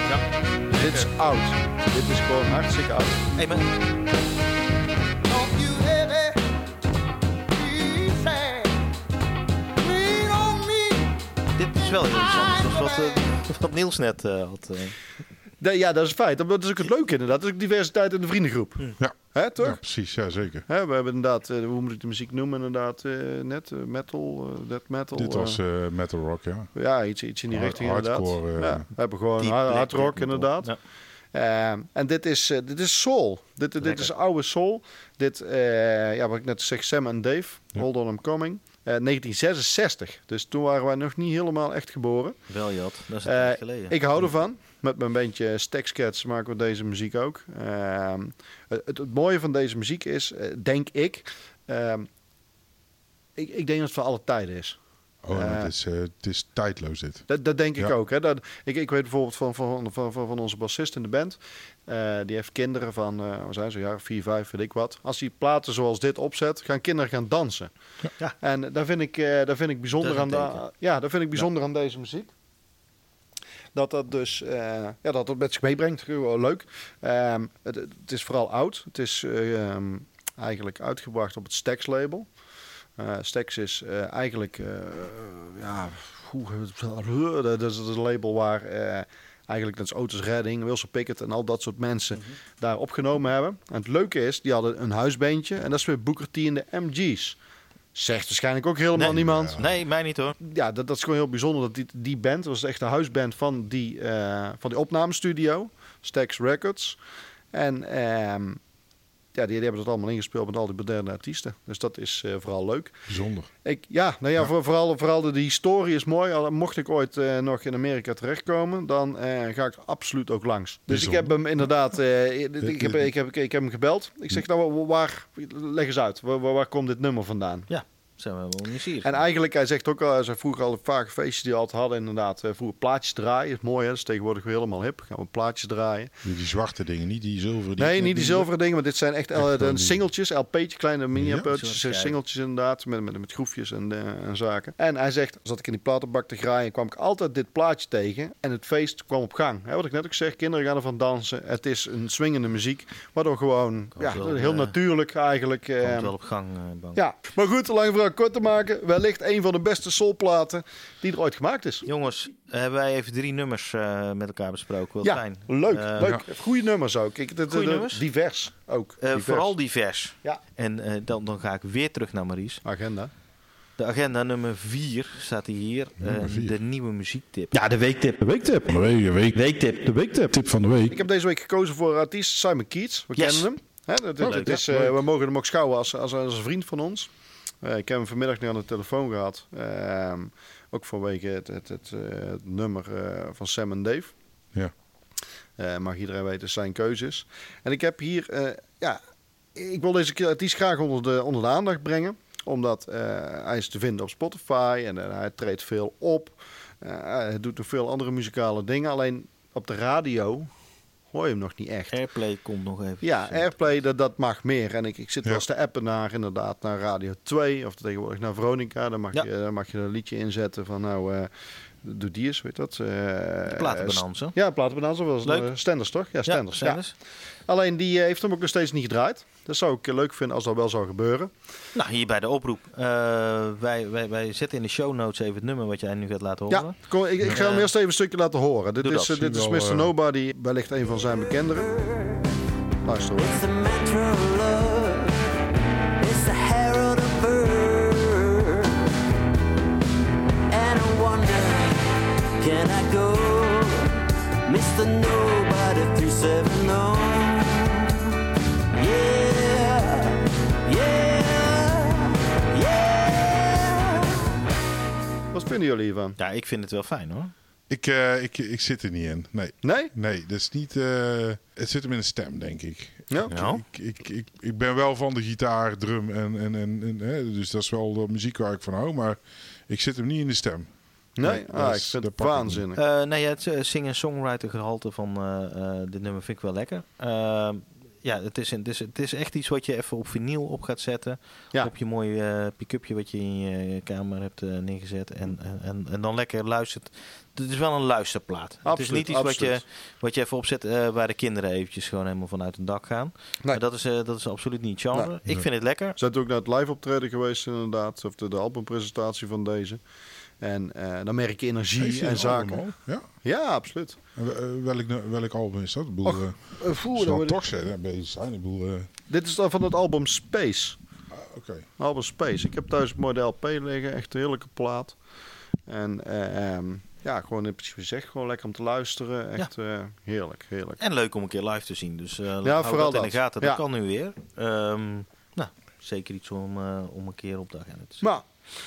ja. Dit is oud. Dit is gewoon hartstikke oud. Hey, me. dit is wel heel iets wat, eh, wat Niels net eh, had. eh. Ja, dat is een feit. Dat is ook het leuke inderdaad. Dat is ook diversiteit in de vriendengroep. Ja. Hè, toch? Ja, precies, ja zeker. Hè, we hebben inderdaad, eh, hoe moet ik de muziek noemen inderdaad, eh, net metal, eh, death metal. Dit was eh, metal rock, ja. ja, iets, iets in die hard- richting inderdaad. hardcore, eh, ja, we hebben gewoon hard, rock inderdaad. Ja. Ehm, en dit is, eh, dit is soul. Dit, dit is oude soul. Dit, eh, ja, wat ik net zeg, Sam en Dave, Ja. Hold On I'm Coming. Eh, 1966. Dus toen waren wij nog niet helemaal echt geboren. Wel, Jat. Dat is een Eh, tijd geleden. Ik hou ervan. Met mijn bandje Stackscats maken we deze muziek ook. Ehm, het, het mooie van deze muziek is, eh, denk ik, ehm, ik, ik denk dat het voor alle tijden is. Oh, Eh. het, is, eh, het is tijdloos dit. Dat, dat denk ik Ja. ook. Hè. Dat, ik, ik weet bijvoorbeeld van, van, van, van, van onze bassist in de band. Eh, die heeft kinderen van, eh wat zijn ze, jaar vier, vijf, weet ik wat. Als hij platen zoals dit opzet, gaan kinderen gaan dansen. Ja. En daar vind ik, eh, daar vind ik bijzonder aan, de, ja, daar vind ik bijzonder aan deze muziek. Dat dat dus eh, ja, dat het met zich meebrengt. Gewoon leuk. Ehm, het, het is vooral oud. Het is eh, ehm, eigenlijk uitgebracht op het Stax label. Eh Stax is eh, eigenlijk eh, ja, hoe, dat is het label waar eigenlijk net als Otis Redding, Wilson Pickett en al dat soort mensen daar opgenomen hebben. En het leuke is, die hadden een huisbeentje en dat is weer Booker T en de MG's. Zegt waarschijnlijk ook helemaal Nee. niemand. Nee, mij niet hoor. Ja, dat, dat is gewoon heel bijzonder dat die, die band, dat was echt de huisband van die, van die opnamestudio, Stax Records. En ehm, ja, die, die hebben dat allemaal ingespeeld met al die moderne artiesten. Dus dat is eh, vooral leuk. Bijzonder. Ik, ja, nou ja, Voor, vooral, vooral de, de historie is mooi. Al mocht ik ooit eh, nog in Amerika terechtkomen, dan eh, ga ik absoluut ook langs. Dus ik heb hem inderdaad, eh, ik, heb, ik, heb, ik heb hem gebeld. Ik zeg, nou, waar, leg eens uit, waar, waar, komt dit nummer vandaan? Zijn we wel nieuwsgierig. En eigenlijk, hij zegt ook al, hij zei vroeger al vaak feestjes die we altijd hadden, inderdaad, eh, vroeger plaatjes draaien. is mooi, hè? dat is tegenwoordig weer helemaal hip. Gaan we plaatjes draaien. Die, die zwarte dingen, niet die zilveren. nee, niet die zilveren dingen, maar dit zijn echt, Echt eh, de singeltjes, LP'tjes, kleine mini Ja, LP'tjes, soort eh, singeltjes inderdaad, met, met, met groefjes en, en zaken. En hij zegt, zat ik in die platenbak te graaien, kwam ik altijd dit plaatje tegen en het feest kwam op gang. Hè, wat ik net ook zeg, kinderen gaan ervan dansen. Het is een swingende muziek, waardoor gewoon, Komt ja, wel, heel natuurlijk eigenlijk. Komt wel op gang, eh, Bang. ja, maar goed, lang verhaal kort te maken. Wellicht een van de beste soulplaten die er ooit gemaakt is. Jongens, hebben wij even drie nummers eh, met elkaar besproken. Ja, leuk. Eh, leuk. Goede nummers ook. Ik, de, de- nummers? Divers ook. eh, Divers. vooral divers. Ja. En eh, dan, dan ga ik weer terug naar Maries. Agenda. De agenda nummer 4 staat hier. Eh, de nieuwe muziektip. Ja, de weektip. De weektip. De week, de week. Weektip. De weektip. Tip van de week. Ik heb deze week gekozen voor artiest Simon Keats. We Yes. kennen hem. Hè, dat, Oh, het ja, is, eh, we mogen hem ook schouwen als, als, als een vriend van ons. Eh, ik heb hem vanmiddag nu aan de telefoon gehad. Ehm, ook vanwege het, het, het, eh, het nummer eh, van Sam en Dave. Ja. Mag iedereen weten, zijn keuzes. En ik heb hier, ja, ik wil deze artiest graag onder de, onder de aandacht brengen. Omdat hij is te vinden op Spotify en hij treedt veel op. Hij doet nog veel andere muzikale dingen. Alleen op de radio hoor je hem nog niet echt. Airplay komt nog even. Ja, Airplay, dat, dat mag meer. En ik, ik zit Ja. wel eens te appen naar inderdaad naar Radio 2 of tegenwoordig naar Veronica. Dan mag, Ja. je, dan mag je een liedje inzetten van nou, eh doe die eens, weet dat? eh Platenbenanza. Ja, platenbenanza was Leuk. uh, Stenders toch? Ja, Stenders. Ja, Stenders. Alleen die eh, heeft hem ook nog steeds niet gedraaid. Dat zou ik eh, leuk vinden als dat wel zou gebeuren. Nou, hier bij de oproep. Eh, wij, wij, wij zetten in de show notes even het nummer wat jij nu gaat laten horen. Ja, kom, ik, ik ga hem Eh, eerst even een stukje laten horen. Dit doe is, dat. eh, dit is Mr. eh, Nobody, wellicht een van zijn bekenderen. Luister hoor. Go? Mr. Nobody 370. Yeah, yeah, yeah. Wat vinden jullie hiervan? Ja, ik vind het wel fijn hoor. Ik, eh, ik, ik zit er niet in. Nee. Nee? Nee, dat is niet. eh, het zit hem in de stem, denk ik. Ja? Nou, Ik, ik, ik, ik ben wel van de gitaar, drum en. en, en, en hè, dus dat is wel de muziek waar ik van hou. Maar ik zit hem niet in de stem. Nee? Nee, ah, ik vind het waanzinnig. Eh, nee, ja, het eh, singer-songwriter gehalte van eh, eh, dit nummer vind ik wel lekker. Eh, ja, het is, het, is, het is echt iets wat je even op vinyl op gaat zetten. Ja. Op je mooie eh, pick-upje wat je in je kamer hebt eh, neergezet. En, en, en, dan lekker luistert. Het is wel een luisterplaat. het is Absoluut, niet iets wat je, absoluut. wat je even opzet eh, waar de kinderen eventjes gewoon helemaal vanuit een dak gaan. Maar dat is, eh, dat is absoluut niet genre. Nee. Ik vind het lekker. Zijn ook naar het live optreden geweest inderdaad. Of de, de albumpresentatie van deze. En eh, dan merk je energie en zaken. album? Ja. Ja, absoluut. En eh, welk, welk album is dat? Ik bedoel, Och, eh, Uh, voer, toch zijn, zijn. Ik bedoel, eh, dit is dan van het album Space. ah, oké. Album Space. Ik heb thuis een mooie LP liggen. Echt een heerlijke plaat. En eh, ehm, ja, gewoon in principe gezegd, gewoon lekker om te luisteren. Echt eh, heerlijk, heerlijk. En leuk om een keer live te zien. Dus eh Ja, hou vooral dat in de dat. gaten. Ja. Dat kan nu weer. Ehm, nou, zeker iets om, eh, om een keer op de agenda te. Maar,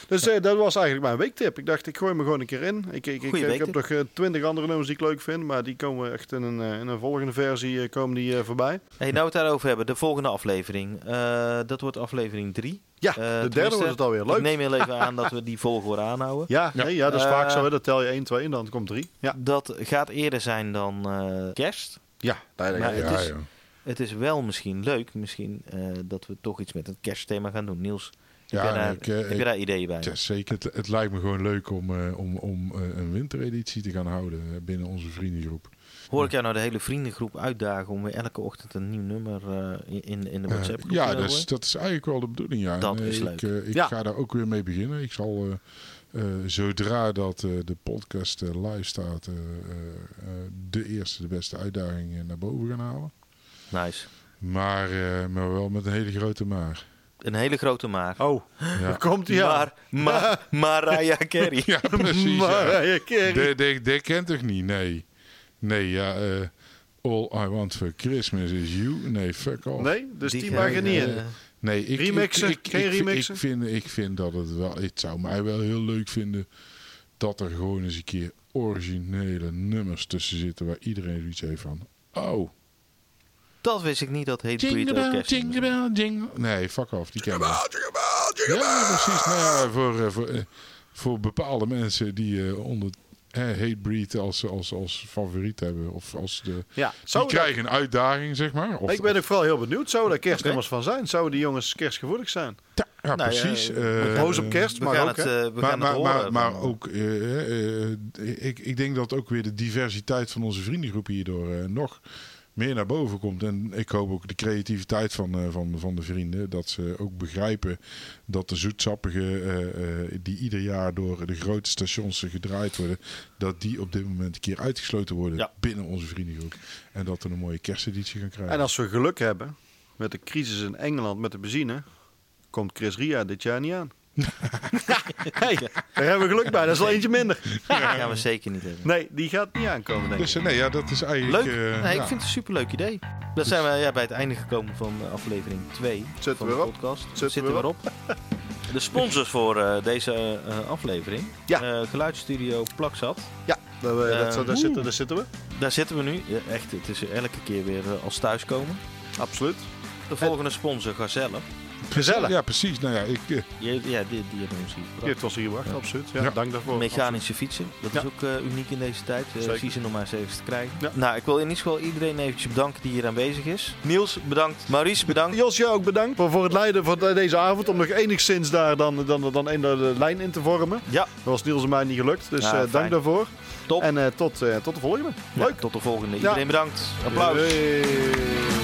dus eh, dat was eigenlijk mijn weektip. Ik dacht, ik gooi me gewoon een keer in. Ik, ik, ik, heb nog twintig andere nummers die ik leuk vind. Maar die komen echt in een, eh, in een volgende versie eh, komen die, eh, voorbij. Hey, nou we het daarover hebben, de volgende aflevering. Eh, dat wordt aflevering 3. Ja, de derde wordt het alweer. Leuk. Ik neem heel even aan dat we die volgorde aanhouden. Ja, nee, ja, dat is Eh, vaak zo. Hè. Dat tel je 1, 2 en dan komt 3. Ja, Dat gaat eerder zijn dan eh, kerst. ja daar Maar ja, het Ja, is- ja. Het is wel misschien leuk misschien, eh, dat we toch iets met het kerstthema gaan doen. Niels, Ja, jij daar, ik, eh, heb je ik- daar ideeën bij? Ja, zeker. Het, het lijkt me gewoon leuk om, eh, om, om eh, een wintereditie te gaan houden eh, binnen onze vriendengroep. Hoor ik jou nou de hele vriendengroep uitdagen om weer elke ochtend een nieuw nummer eh, in, in de Eh, WhatsApp groep ja, te dat is, dat is eigenlijk wel de bedoeling. Ja. Dat En, eh, is ik, leuk. eh, ik Ja. ga daar ook weer mee beginnen. Ik zal, eh, eh, zodra dat eh, de podcast eh, live staat, eh, eh, eh, de eerste, de beste uitdaging eh, naar boven gaan halen. Nice. Maar, eh, maar wel met een hele grote maar. Een hele grote maar. Oh, Ja, daar komt hij aan. Maar, maar, Mariah Carey. ja precies. ja. Mariah Carey. De, de, de kent toch niet? Nee. Nee, ja. eh, all I want for Christmas is you. Nee, fuck off. Nee, dus die, Die mag er niet in. eh, Nee, ik, Remixen? Ik, ik, Geen ik, remixen? Ik vind, ik vind dat het wel... Het zou mij wel heel leuk vinden dat er gewoon eens een keer originele nummers tussen zitten waar iedereen zoiets heeft van... Oh, Dat wist ik niet dat heet Breed jingle bell, jingle bell, jingle... Nee, fuck off, die kennen we. Ja, precies. Nou ja, voor, eh, voor, eh, voor bepaalde mensen die eh, onder Hatebreed als, als, als favoriet hebben. Of als de, Ja, die krijgen een uitdaging, zeg maar. Of, ik ben ook vooral heel benieuwd. Zouden daar kerstnummers van zijn? Zouden die jongens kerstgevoelig zijn? ja, ja, Nou precies. Boos op kerst, maar ook, het, eh, maar, gaan maar, het horen. maar, ook, eh, ik, ik denk dat ook weer de diversiteit van onze vriendengroep hierdoor eh, nog meer naar boven komt. En ik hoop ook de creativiteit van, eh, van, van de vrienden. Dat ze ook begrijpen dat de zoetsappige eh, eh, die ieder jaar door de grote stations gedraaid worden, dat die op dit moment een keer uitgesloten worden Ja. binnen onze vriendengroep. En dat we een mooie kersteditie gaan krijgen. En als we geluk hebben met de crisis in Engeland met de benzine, komt Chris Ria dit jaar niet aan. Hey, daar hebben we geluk bij. Dat is wel eentje minder. Dat gaan we zeker niet hebben. Nee, die gaat niet aankomen, denk ik. Dus eh, nee, ja, dat is eigenlijk... Leuk. eh, nee, ja. ik vind het een superleuk idee. Dan zijn we ja, bij het einde gekomen van aflevering 2 Zitten van we de erop? podcast. Zitten Zitten we we erop. De sponsors voor eh, deze eh, aflevering. Ja. Eh, geluidsstudio Plakzat. Ja, daar, we- dat, daar, zitten, daar zitten we. Daar zitten we nu. Ja, echt, het is elke keer weer als thuiskomen. Absoluut. De volgende sponsor, Gazelle. Gezellig. Ja, precies. Nou ja, ik, eh, Die, ja, die, die hebben Die gebracht. heeft ons hier gebracht, absoluut. Ja, Ja. Dank daarvoor. Mechanische fietsen, dat is ook eh, uniek in deze tijd. Uh, ze nog maar eens even te krijgen. Ja. Nou, ik wil in ieder geval iedereen eventjes bedanken die hier aanwezig is. Niels, bedankt. Maurice, bedankt. Jos, jou ook bedankt voor, voor het leiden van deze avond. Om nog enigszins daar dan, dan, dan een de lijn in te vormen. Ja, Dat was Niels en mij niet gelukt. Dus Ja, eh, dank daarvoor. top. En eh, tot, eh, tot de volgende. Ja, Leuk. tot de volgende. Ja. Iedereen bedankt. Applaus. Hey.